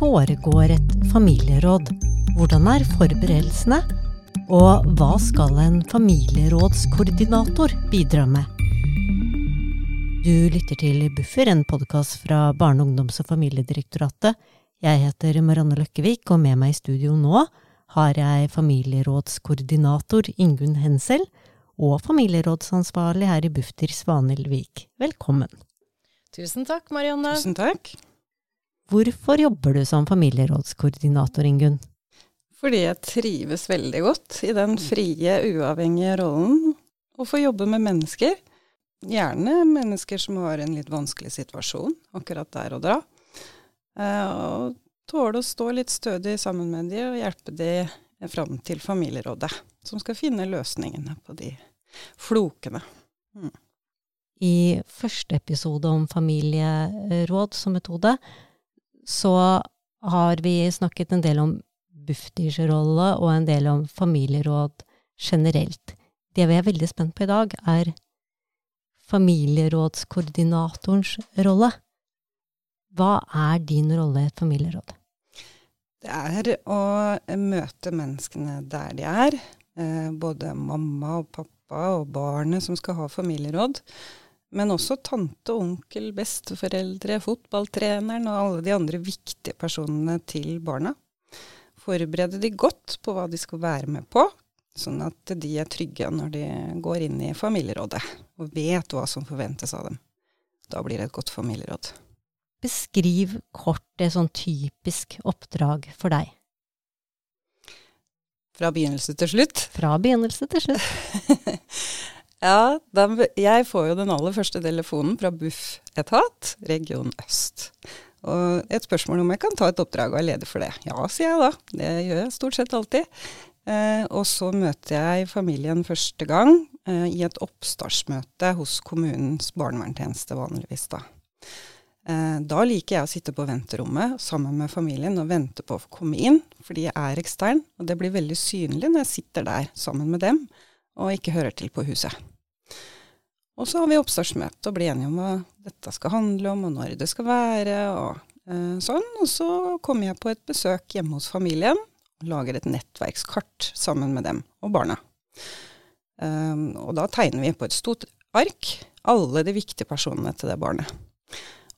foregår et familieråd? Hvordan er forberedelsene? Og hva skal en familierådskoordinator bidra med? Du lytter til Buffer, en podkast fra Barne-, ungdoms- og familiedirektoratet. Jeg heter Marianne Løkkevik, og med meg i studio nå har jeg familierådskoordinator Ingunn Hensel og familierådsansvarlig her i Bufdir Svanhild Vik. Velkommen. Tusen takk, Marianne. Tusen takk. Hvorfor jobber du som familierådskoordinator, Ingunn? Fordi jeg trives veldig godt i den frie, uavhengige rollen. Å få jobbe med mennesker. Gjerne mennesker som har en litt vanskelig situasjon akkurat der og da. Eh, og tåle å stå litt stødig sammen med de og hjelpe de fram til familierådet, som skal finne løsningene på de flokene. Mm. I første episode om familieråd som metode, så har vi snakket en del om Bufdirs rolle og en del om familieråd generelt. Det vi er veldig spent på i dag, er familierådskoordinatorens rolle. Hva er din rolle i et familieråd? Det er å møte menneskene der de er. Eh, både mamma og pappa og barnet som skal ha familieråd. Men også tante, onkel, besteforeldre, fotballtreneren og alle de andre viktige personene til barna forberede de godt på hva de skal være med på, sånn at de er trygge når de går inn i familierådet og vet hva som forventes av dem. Da blir det et godt familieråd. Beskriv kort det sånn typisk oppdrag for deg. Fra begynnelse til slutt? Fra begynnelse til slutt. ja, de, jeg får jo den aller første telefonen fra Bufetat, region øst. Og et spørsmål om jeg kan ta et oppdrag og er leder for det. Ja, sier jeg da. Det gjør jeg stort sett alltid. Eh, og så møter jeg familien første gang eh, i et oppstartsmøte hos kommunens barnevernstjeneste vanligvis, da. Eh, da liker jeg å sitte på venterommet sammen med familien og vente på å komme inn, fordi jeg er ekstern, og det blir veldig synlig når jeg sitter der sammen med dem og ikke hører til på huset. Og så har vi oppstartsmøte og blir enige om hva dette skal handle om, og når det skal være, og eh, sånn. Og så kommer jeg på et besøk hjemme hos familien, og lager et nettverkskart sammen med dem og barna. Um, og da tegner vi på et stort ark alle de viktige personene til det barnet.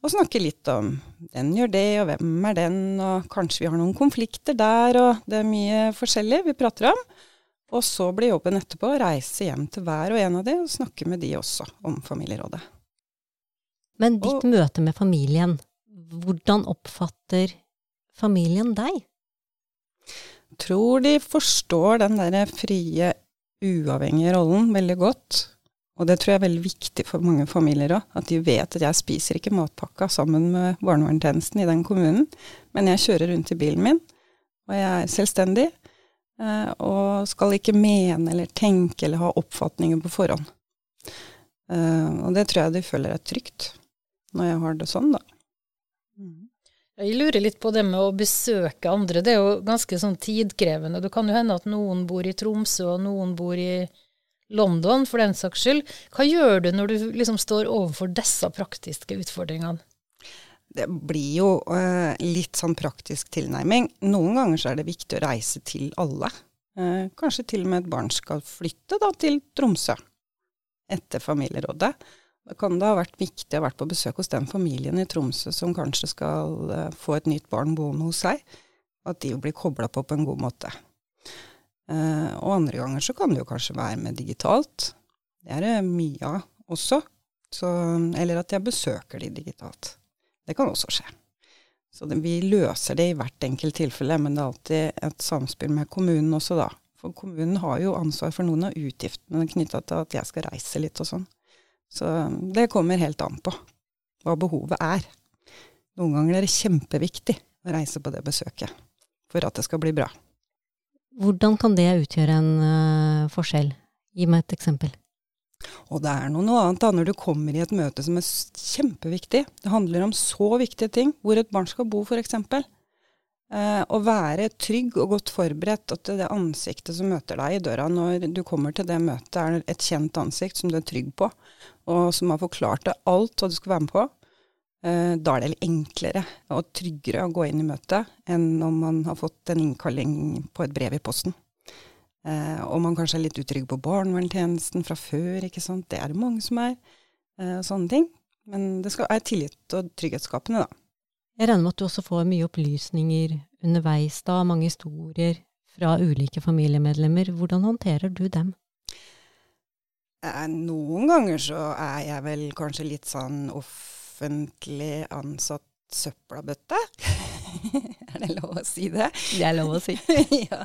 Og snakker litt om den gjør det, og hvem er den, og kanskje vi har noen konflikter der, og det er mye forskjellig vi prater om. Og så blir jobben etterpå å reise hjem til hver og en av de og snakke med de også om familierådet. Men ditt og, møte med familien, hvordan oppfatter familien deg? Tror de forstår den der frie, uavhengige rollen veldig godt. Og det tror jeg er veldig viktig for mange familier òg. At de vet at jeg spiser ikke matpakka sammen med barnevernstjenesten i den kommunen, men jeg kjører rundt i bilen min, og jeg er selvstendig. Eh, og skal ikke mene eller tenke eller ha oppfatninger på forhånd. Eh, og det tror jeg de føler er trygt, når jeg har det sånn, da. Mm. Jeg lurer litt på det med å besøke andre. Det er jo ganske sånn tidkrevende. Det kan jo hende at noen bor i Tromsø, og noen bor i London, for den saks skyld. Hva gjør du når du liksom står overfor disse praktiske utfordringene? Det blir jo uh, litt sånn praktisk tilnærming. Noen ganger så er det viktig å reise til alle. Uh, kanskje til og med et barn skal flytte da, til Tromsø etter familierådet. Da kan det ha vært viktig å ha vært på besøk hos den familien i Tromsø som kanskje skal uh, få et nytt barn boende hos seg. At de blir kobla på på en god måte. og andre ganger så kan det jo kanskje være med digitalt. Det er det mye av også. Så, eller at jeg besøker de digitalt. Det kan også skje. Så det, vi løser det i hvert enkelt tilfelle, men det er alltid et samspill med kommunen også, da. For kommunen har jo ansvar for noen av utgiftene knytta til at jeg skal reise litt og sånn. Så det kommer helt an på hva behovet er. Noen ganger er det kjempeviktig å reise på det besøket for at det skal bli bra. Hvordan kan det utgjøre en uh, forskjell? Gi meg et eksempel. Og det er noe, annet da, når du kommer i et møte som er kjempeviktig. Det handler om så viktige ting. Hvor et barn skal bo, f.eks. Eh, å være trygg og godt forberedt, at det ansiktet som møter deg i døra når du kommer til det møtet, er et kjent ansikt som du er trygg på, og som har forklart deg alt hva du skal være med på. Eh, da er det litt enklere og tryggere å gå inn i møtet enn om man har fått en innkalling på et brev i posten. Eh, og man kanskje er litt utrygg på barnevernstjenesten fra før, ikke sant. Det er det mange som er. Eh, sånne ting. Men det skal, er tillit og trygghetsskapende, da. Jeg regner med at du også får mye opplysninger underveis da, mange historier fra ulike familiemedlemmer. Hvordan håndterer du dem? Eh, noen ganger så er jeg vel kanskje litt sånn offentlig ansatt søppelbøtte. er det lov å si det? Det er lov å si. ja.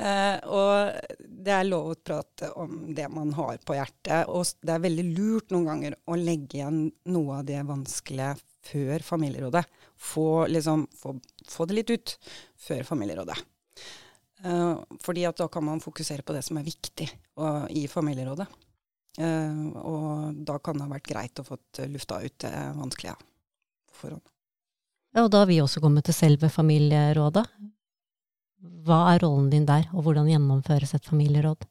Uh, og det er lov å prate om det man har på hjertet. Og det er veldig lurt noen ganger å legge igjen noe av det vanskelige før familierådet. Få, liksom, få, få det litt ut før familierådet. Uh, fordi at da kan man fokusere på det som er viktig og, i familierådet. Uh, og da kan det ha vært greit å få lufta ut det vanskelige på forhånd. Ja, og da har vi også kommet til selve familierådet. Hva er rollen din der, og hvordan gjennomføres et familieråd?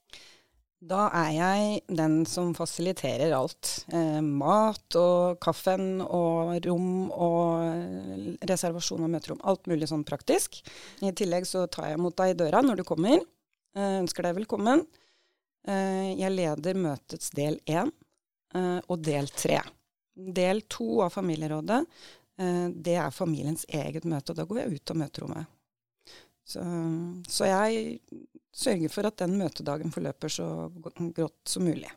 Da er jeg den som fasiliterer alt. Eh, mat og kaffen og rom og reservasjon av møterom. Alt mulig sånn praktisk. I tillegg så tar jeg imot deg i døra når du kommer. Eh, ønsker deg velkommen. Eh, jeg leder møtets del én eh, og del tre. Del to av familierådet, eh, det er familiens eget møte. og Da går jeg ut av møterommet. Så, så, jeg sørger for at den møtedagen forløper så godt som mulig.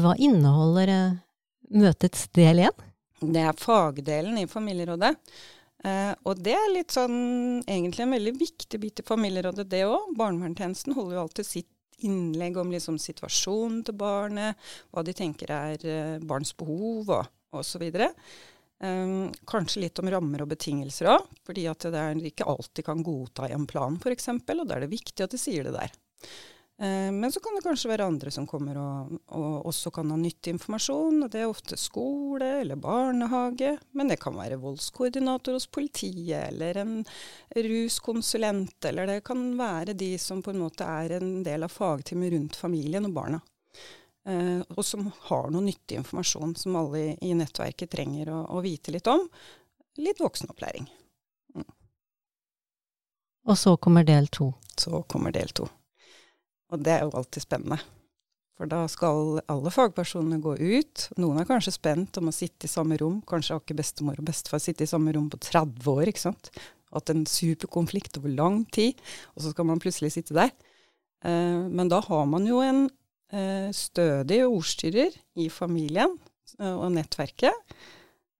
Hva inneholder eh, møtets del igjen? Det er fagdelen i familierådet. Eh, og det er litt sånn egentlig en veldig viktig bit i familierådet, det òg. Barnevernstjenesten holder jo alltid sitt innlegg om liksom situasjonen til barnet, hva de tenker er eh, barns behov og osv. Um, kanskje litt om rammer og betingelser òg, fordi det er ikke alltid kan godta i en plan f.eks., og da er det viktig at de sier det der. Uh, men så kan det kanskje være andre som kommer og, og, også kan ha nyttig informasjon. og Det er ofte skole eller barnehage, men det kan være voldskoordinator hos politiet eller en ruskonsulent, eller det kan være de som på en måte er en del av fagteamet rundt familien og barna. Uh, og som har noe nyttig informasjon som alle i, nettverket trenger å, å, vite litt om. Litt voksenopplæring. Mm. Og så kommer del to. Så kommer del to. Og det er jo alltid spennende. For da skal alle fagpersonene gå ut. Noen er kanskje spent om å sitte i samme rom. Kanskje har ikke bestemor og bestefar sittet i samme rom på 30 år, ikke sant. Hatt en superkonflikt over lang tid, og så skal man plutselig sitte der. Eh, men da har man jo en Eh, stødig ordstyrer i familien eh, og nettverket.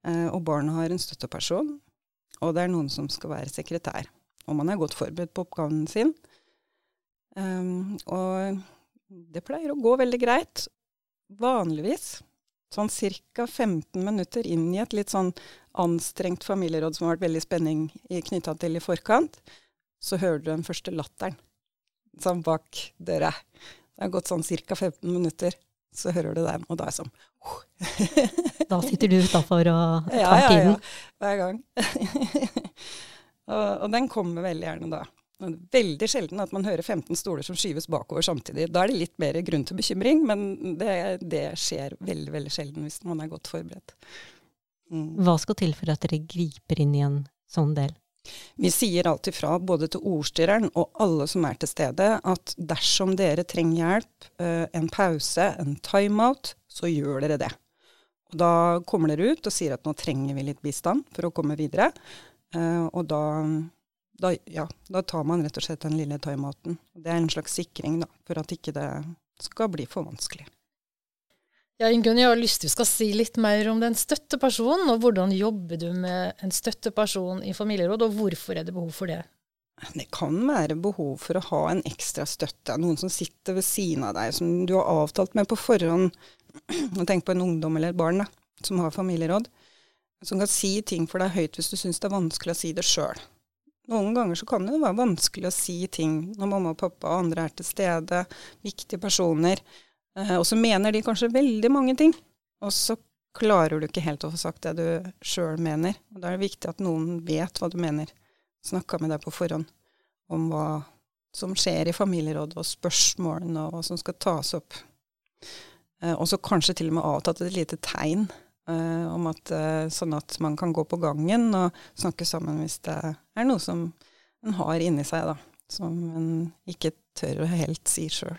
Eh, og barnet har en støtteperson, og det er noen som skal være sekretær. Og man er godt forberedt på oppgaven sin. og det pleier å gå veldig greit. Vanligvis sånn ca. 15 minutter inn i et litt sånn anstrengt familieråd som har vært veldig spenning knytta til i forkant, så hører du den første latteren sånn bak døra. Det har gått sånn ca. 15 minutter, så hører du den, og da er det sånn Da sitter du utafor og tar ja, ja, tiden? Ja, hver gang. og, og, den kommer veldig gjerne da. Veldig sjelden at man hører 15 stoler som skyves bakover samtidig. Da er det litt mer grunn til bekymring, men det, det skjer veldig, veldig sjelden hvis man er godt forberedt. Mm. Hva skal til for at dere griper inn i en sånn del? Vi sier alt ifra både til ordstyreren og alle som er til stede, at dersom dere trenger hjelp, eh, en pause, en timeout, så gjør dere det. Og da kommer dere ut og sier at nå trenger vi litt bistand for å komme videre. Eh, og da, da, ja, da tar man rett og slett den lille timeouten. Det er en slags sikring da, for at ikke det skal bli for vanskelig. Ja, Ingunn, jeg har lyst til du skal si litt mer om den støttepersonen, og hvordan jobber du med en støtteperson i familieråd, og hvorfor er det behov for det? Det kan være behov for å ha en ekstra støtte. Noen som sitter ved siden av deg, som du har avtalt med på forhånd. Tenk på en ungdom eller et barn da, som har familieråd. Som kan si ting for deg høyt hvis du syns det er vanskelig å si det sjøl. Noen ganger så kan det være vanskelig å si ting når mamma og pappa og andre er til stede, viktige personer. Eh, og så mener de kanskje veldig mange ting, og så klarer du ikke helt å få sagt det du sjøl mener. Og da er det viktig at noen vet hva du mener. Snakka med deg på forhånd om hva som skjer i familierådet, og spørsmålene, og hva som skal tas opp. Eh, og så kanskje til og med avtatt et lite tegn Eh, om at, eh, sånn at man kan gå på gangen og snakke sammen hvis det er noe som en har inni seg, da. Som en ikke tør å helt si sjøl.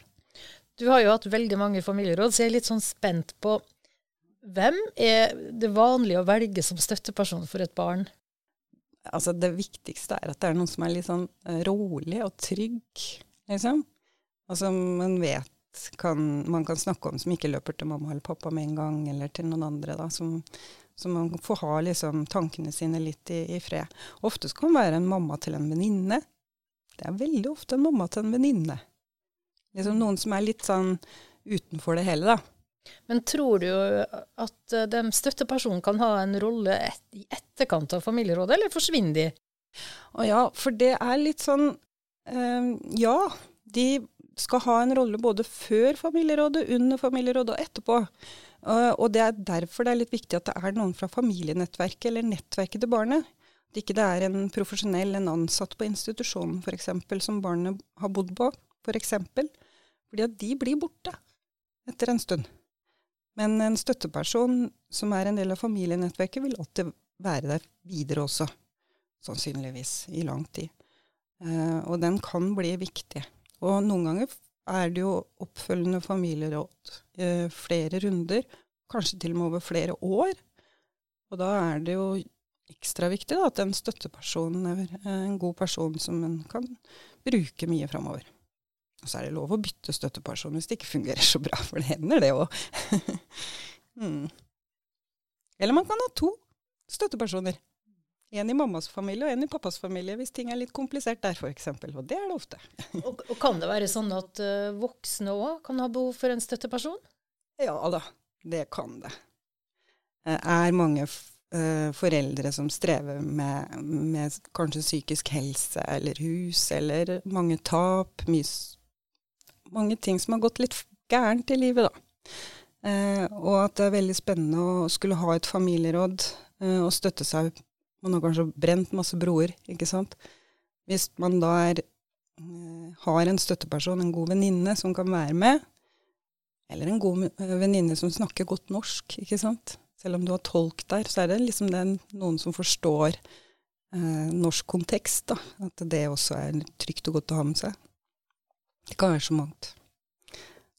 Du har jo hatt veldig mange familieråd, så jeg er litt sånn spent på hvem er det vanlige å velge som støtteperson for et barn? Altså, det viktigste er at det er noen som er litt sånn eh, rolig og trygg, liksom. Og som man vet kan, man kan snakke om, som ikke løper til mamma eller pappa med en gang, eller til noen andre. da, som, som man får ha liksom, tankene sine litt i, i fred. Ofte kan man være en mamma til en venninne. Det er veldig ofte en mamma til en venninne. Liksom noen som er litt sånn utenfor det hele, da. Men tror du at den de støttepersonene kan ha en rolle et, i etterkant av familierådet, eller forsvinner de? Å ja, for det er litt sånn øh, Ja, de skal ha en rolle både før familierådet, under familierådet og etterpå. Uh, og det er derfor det er litt viktig at det er noen fra familienettverket eller nettverket til barnet. At ikke det er en profesjonell, en ansatt på institusjonen f.eks. som barnet har bodd på, f.eks. For Fordi at de blir borte etter en stund. Men en støtteperson som er en del av familienettverket, vil alltid være der videre også. Sannsynligvis i lang tid. Uh, og den kan bli viktig. Og noen ganger er det jo oppfølgende familieråd eh, flere runder, kanskje til og med over flere år. Og da er det jo ekstra viktig da, at den støttepersonen er en god person som en kan bruke mye framover. Og så er det lov å bytte støtteperson hvis det ikke fungerer så bra, for det hender det òg. mm. Eller man kan ha to støttepersoner. En i mammas familie og en i pappas familie, hvis ting er litt komplisert der f.eks. Og det er det ofte. og, og, Kan det være sånn at uh, voksne òg kan ha behov for en støtteperson? Ja da, det kan det. Det er mange uh, foreldre som strever med, med, kanskje psykisk helse eller hus, eller mange tap. Mange ting som har gått litt gærent i livet, da. Eh, og at det er veldig spennende å skulle ha et familieråd og støtte seg man har kanskje brent masse broer, ikke sant. Hvis man da er, eh, har en støtteperson, en god venninne, som kan være med, eller en god eh, venninne som snakker godt norsk, ikke sant. Selv om du har tolk der, så er det liksom det noen som forstår eh, norsk kontekst. da, At det også er trygt og godt å ha med seg. Det kan være så mangt.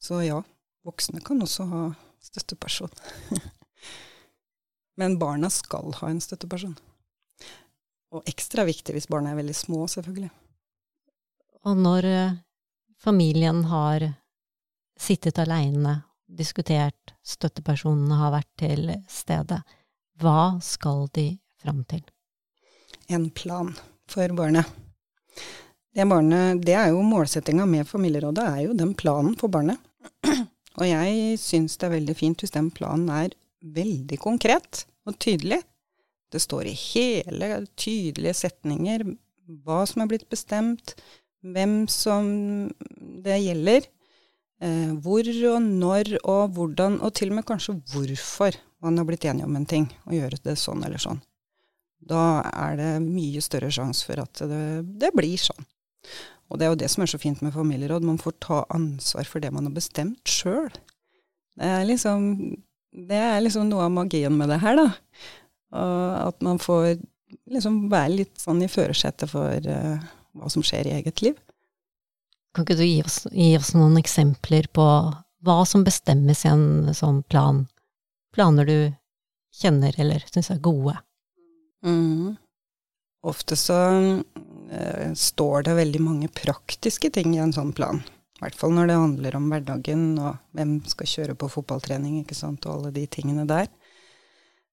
Så ja, voksne kan også ha støtteperson. Men barna skal ha en støtteperson. Og ekstra viktig hvis barna er veldig små, selvfølgelig. Og når eh, familien har sittet aleine, diskutert, støttepersonene har vært til stede, hva skal de fram til? En plan for barnet. Det, barnet, det er jo målsettinga med familierådet, er jo den planen for barnet. Og jeg syns det er veldig fint hvis den planen er veldig konkret og tydelig. Det står i hele tydelige setninger hva som er blitt bestemt, hvem som det gjelder, eh, hvor og når og hvordan, og til og med kanskje hvorfor man har blitt enige om en ting, og gjøre det sånn eller sånn. Da er det mye større sjanse for at det, det blir sånn. Og det er jo det som er så fint med familieråd, man får ta ansvar for det man har bestemt sjøl. Det liksom det er liksom noe av magien med det her, da. Og at man får liksom være litt sånn i førersetet for uh, hva som skjer i eget liv. Kan ikke du gi oss, gi oss, noen eksempler på hva som bestemmes i en sånn plan? Planer du kjenner eller syns er gode? Mm. Ofte så står det veldig mange praktiske ting i en sånn plan. I hvert fall når det handler om hverdagen og hvem skal kjøre på fotballtrening, ikke sant, og alle de tingene der.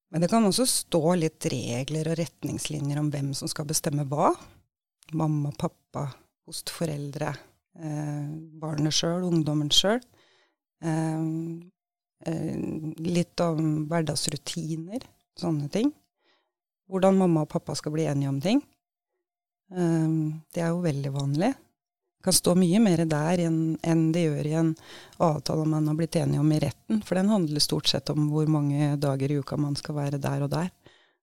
Men det kan også stå litt regler og retningslinjer om hvem som skal bestemme hva. Mamma, pappa, fosterforeldre, eh, barnet sjøl, ungdommen sjøl. Eh, eh, litt om hverdagsrutiner, sånne ting. Hvordan mamma og pappa skal bli enige om ting. Eh, det er jo veldig vanlig kan stå mye mer der enn det gjør i en avtale man har blitt enige om i retten. For den handler stort sett om hvor mange dager i uka man skal være der og der.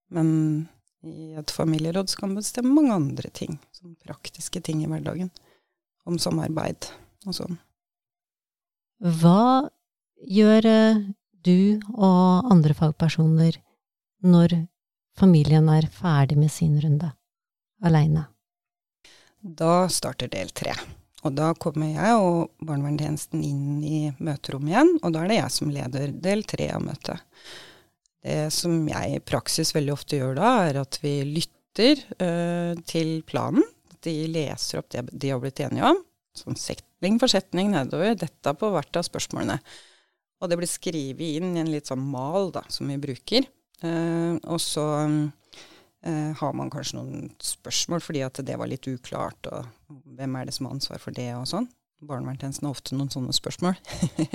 Men i et familieråd så kan man bestemme mange andre ting. Som praktiske ting i hverdagen. Om samarbeid og sånn. Hva gjør eh, du og andre fagpersoner når familien er ferdig med sin runde aleine? Da starter del tre. Og da kommer jeg og barnevernstjenesten inn i møterommet igjen, og da er det jeg som leder del tre av møtet. Det som jeg i praksis veldig ofte gjør da, er at vi lytter øh, til planen. De leser opp det de har blitt enige om, sånn setning for setning nedover, dette på hvert av spørsmålene. Og det blir skrevet inn i en litt sånn mal da, som vi bruker. Uh, og så uh, har man kanskje noen spørsmål fordi at det var litt uklart, og hvem er det som har ansvar for det, og sånn. Barnevernstjenesten har ofte noen sånne spørsmål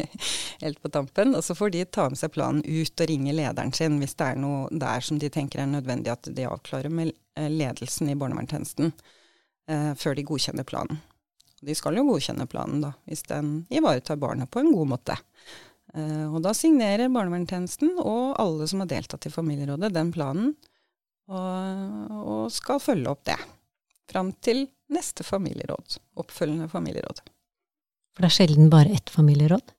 helt på tampen. Og så får de ta med seg planen ut og ringe lederen sin hvis det er noe der som de tenker er nødvendig at de avklarer med eh, ledelsen i barnevernstjenesten eh, før de godkjenner planen. De skal jo godkjenne planen da, hvis den ivaretar barnet på en god måte. Eh, og da signerer barnevernstjenesten og alle som har deltatt i familierådet, den planen, og, og skal følge opp det. Fram til neste familieråd. Oppfølgende familieråd. For det er sjelden bare ett familieråd?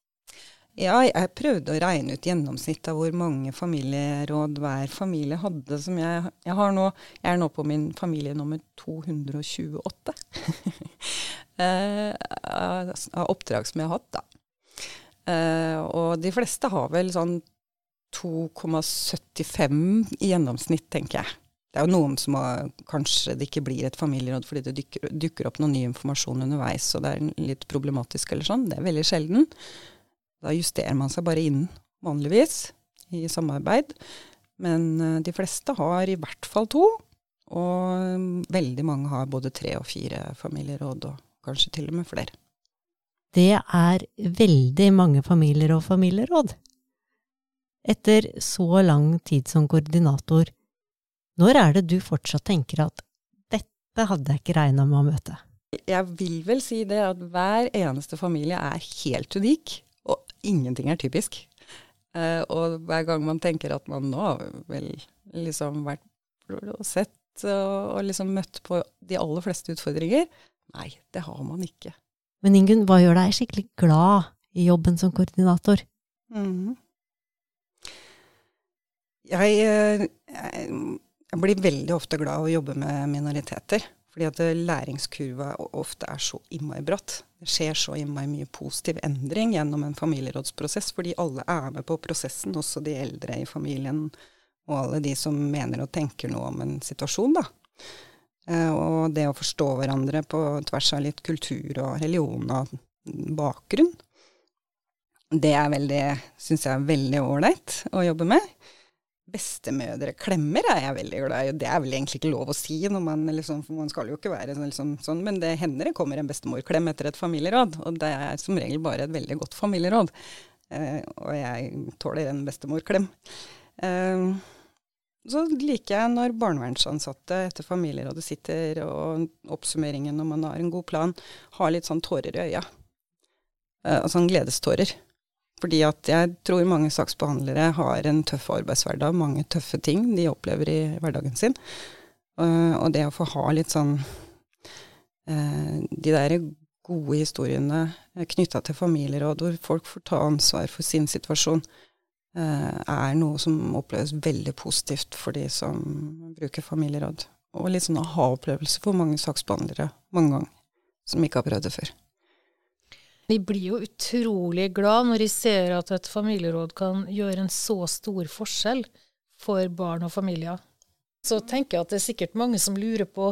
Ja, jeg prøvde å regne ut gjennomsnittet av hvor mange familieråd hver familie hadde. som Jeg, jeg, nå, jeg er nå på min familie nummer 228 eh, av oppdrag som jeg har hatt, da. Eh, og de fleste har vel sånn 2,75 i gjennomsnitt, tenker jeg. Det er jo noen som har, kanskje det ikke blir et familieråd fordi det dukker, dukker, opp noe ny informasjon underveis, og det er litt problematisk eller sånn. Det er veldig sjelden. Da justerer man seg bare inn, vanligvis, i samarbeid. Men uh, de fleste har i hvert fall to, og veldig mange har både tre og fire familieråd, og kanskje til og med flere. Det er veldig mange familier og familieråd. Etter så lang tid som koordinator, når er det du fortsatt tenker at dette hadde jeg ikke regna med å møte? Jeg vil vel si det at hver eneste familie er helt unik, og ingenting er typisk. Uh, og hver gang man tenker at man nå har vel liksom vært og sett og, liksom møtt på de aller fleste utfordringer, nei, det har man ikke. Men Ingunn, hva gjør deg skikkelig glad i jobben som koordinator? Mm. Eh, jeg jeg blir veldig ofte glad av å jobbe med minoriteter. Fordi at læringskurva ofte er så innmari bratt. Det skjer så innmari mye positiv endring gjennom en familierådsprosess, fordi alle er med på prosessen, også de eldre i familien og alle de som mener og tenker noe om en situasjon, da. Eh, og det å forstå hverandre på tvers av litt kultur og religion og bakgrunn, det er veldig, syns jeg er veldig ålreit å jobbe med bestemødre klemmer er jeg veldig glad i. Det er vel egentlig ikke lov å si, man, liksom, for man skal jo ikke være liksom, sånn, men det hender det kommer en bestemorklem etter et familieråd. Og det er som regel bare et veldig godt familieråd. Eh, og jeg tåler en bestemorklem. Eh, så liker jeg når barnevernsansatte etter familierådet sitter og oppsummeringen når man har en god plan, har litt sånn tårer i øya. Eh, sånn gledestårer. Fordi at jeg tror mange saksbehandlere har en tøff arbeidshverdag, mange tøffe ting de opplever i hverdagen sin. Og det å få ha litt sånn eh, De der gode historiene knytta til familieråd, hvor folk får ta ansvar for sin situasjon, eh, er noe som oppleves veldig positivt for de som bruker familieråd. Og litt sånn aha-opplevelse for mange saksbehandlere mange ganger, som ikke har prøvd det før. Vi blir jo utrolig glad når de ser at et familieråd kan gjøre en så stor forskjell for barn og familier. Så tenker jeg at det er sikkert mange som lurer på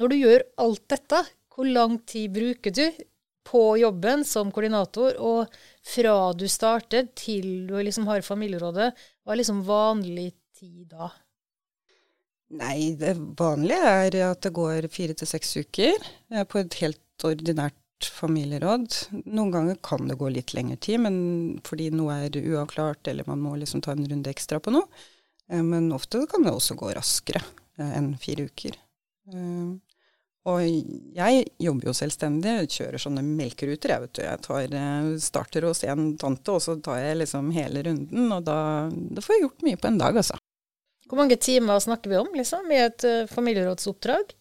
Når du gjør alt dette, hvor lang tid bruker du på jobben som koordinator, og fra du starter til du liksom har familierådet, hva er liksom vanlig tid da? Nei, det vanlige er at det går fire til seks uker på et helt ordinært familieråd. Noen ganger kan det gå litt lengre tid, men fordi noe er uavklart, eller man må liksom ta en runde ekstra på noe. Eh, men ofte kan det også gå raskere eh, enn fire uker. Eh, og jeg jobber jo selvstendig, kjører sånne melkeruter, jeg vet du. Jeg tar, starter hos en tante, og så tar jeg liksom hele runden, og da, da får jeg gjort mye på en dag, altså. Hvor mange timer snakker vi om, liksom, i et familierådsoppdrag?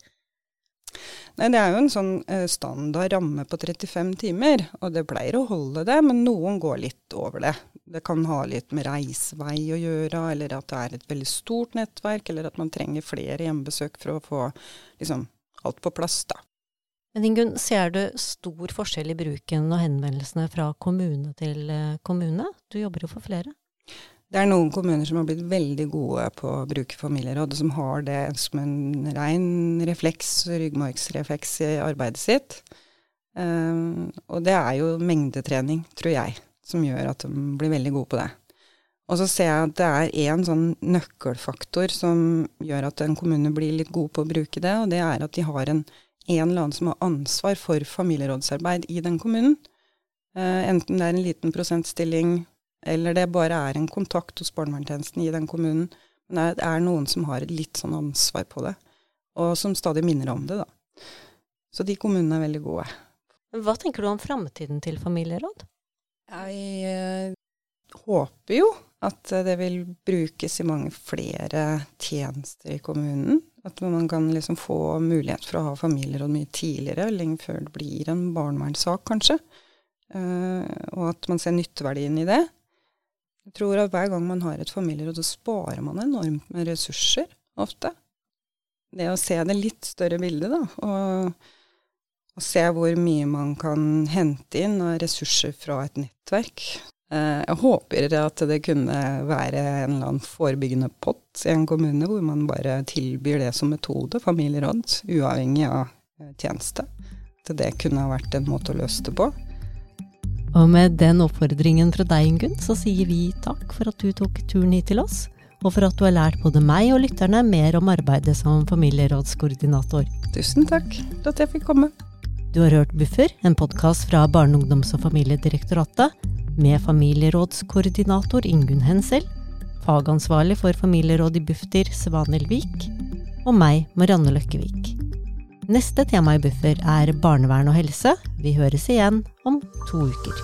Nei, Det er jo en sånn eh, standard ramme på 35 timer, og det pleier å holde det, men noen går litt over det. Det kan ha litt med reisevei å gjøre, eller at det er et veldig stort nettverk, eller at man trenger flere hjemmebesøk for å få liksom, alt på plass. da. Men Ingunn, ser du stor forskjell i bruken og henvendelsene fra kommune til eh, kommune? Du jobber jo for flere. Det er noen kommuner som har blitt veldig gode på å bruke familieråd, og som har det som en rein refleks, ryggmargsrefleks i arbeidet sitt. Um, og det er jo mengdetrening, tror jeg, som gjør at de blir veldig gode på det. Og så ser jeg at det er én sånn nøkkelfaktor som gjør at en kommune blir litt god på å bruke det, og det er at de har en, en eller annen som har ansvar for familierådsarbeid i den kommunen. Uh, enten det er en liten prosentstilling eller det bare er en kontakt hos barnevernstjenesten i den kommunen. Men det er noen som har et litt sånn ansvar på det, og som stadig minner om det, da. Så de kommunene er veldig gode. Hva tenker du om framtiden til familieråd? Jeg eh, håper jo at det vil brukes i mange flere tjenester i kommunen. At man kan liksom få mulighet for å ha familieråd mye tidligere, lenge før det blir en barnevernssak, kanskje. Uh, og at man ser nytteverdien i det. Jeg tror at hver gang man har et familieråd, så sparer man enormt med ressurser, ofte. Det å se det litt større bildet, da, og, og se hvor mye man kan hente inn av ressurser fra et nettverk. Eh, jeg håper at det kunne være en eller annen forebyggende pott i en kommune, hvor man bare tilbyr det som metode, familieråd, uavhengig av eh, tjeneste. At det kunne ha vært en måte å løse det på. Og med den oppfordringen fra deg, Ingunn, så sier vi takk for at du tok turen hit til oss, og for at du har lært både meg og lytterne mer om arbeidet som familierådskoordinator. Tusen takk for at jeg fikk komme. Du har hørt Buffer, en podkast fra Barne-, ungdoms- og familiedirektoratet, med familierådskoordinator Ingunn Hensel, fagansvarlig for familieråd i Bufdir Svanhild Vik, og meg, Marianne Løkkevik. Neste tema i Buffer er barnevern og helse. Vi høres igjen om to uker.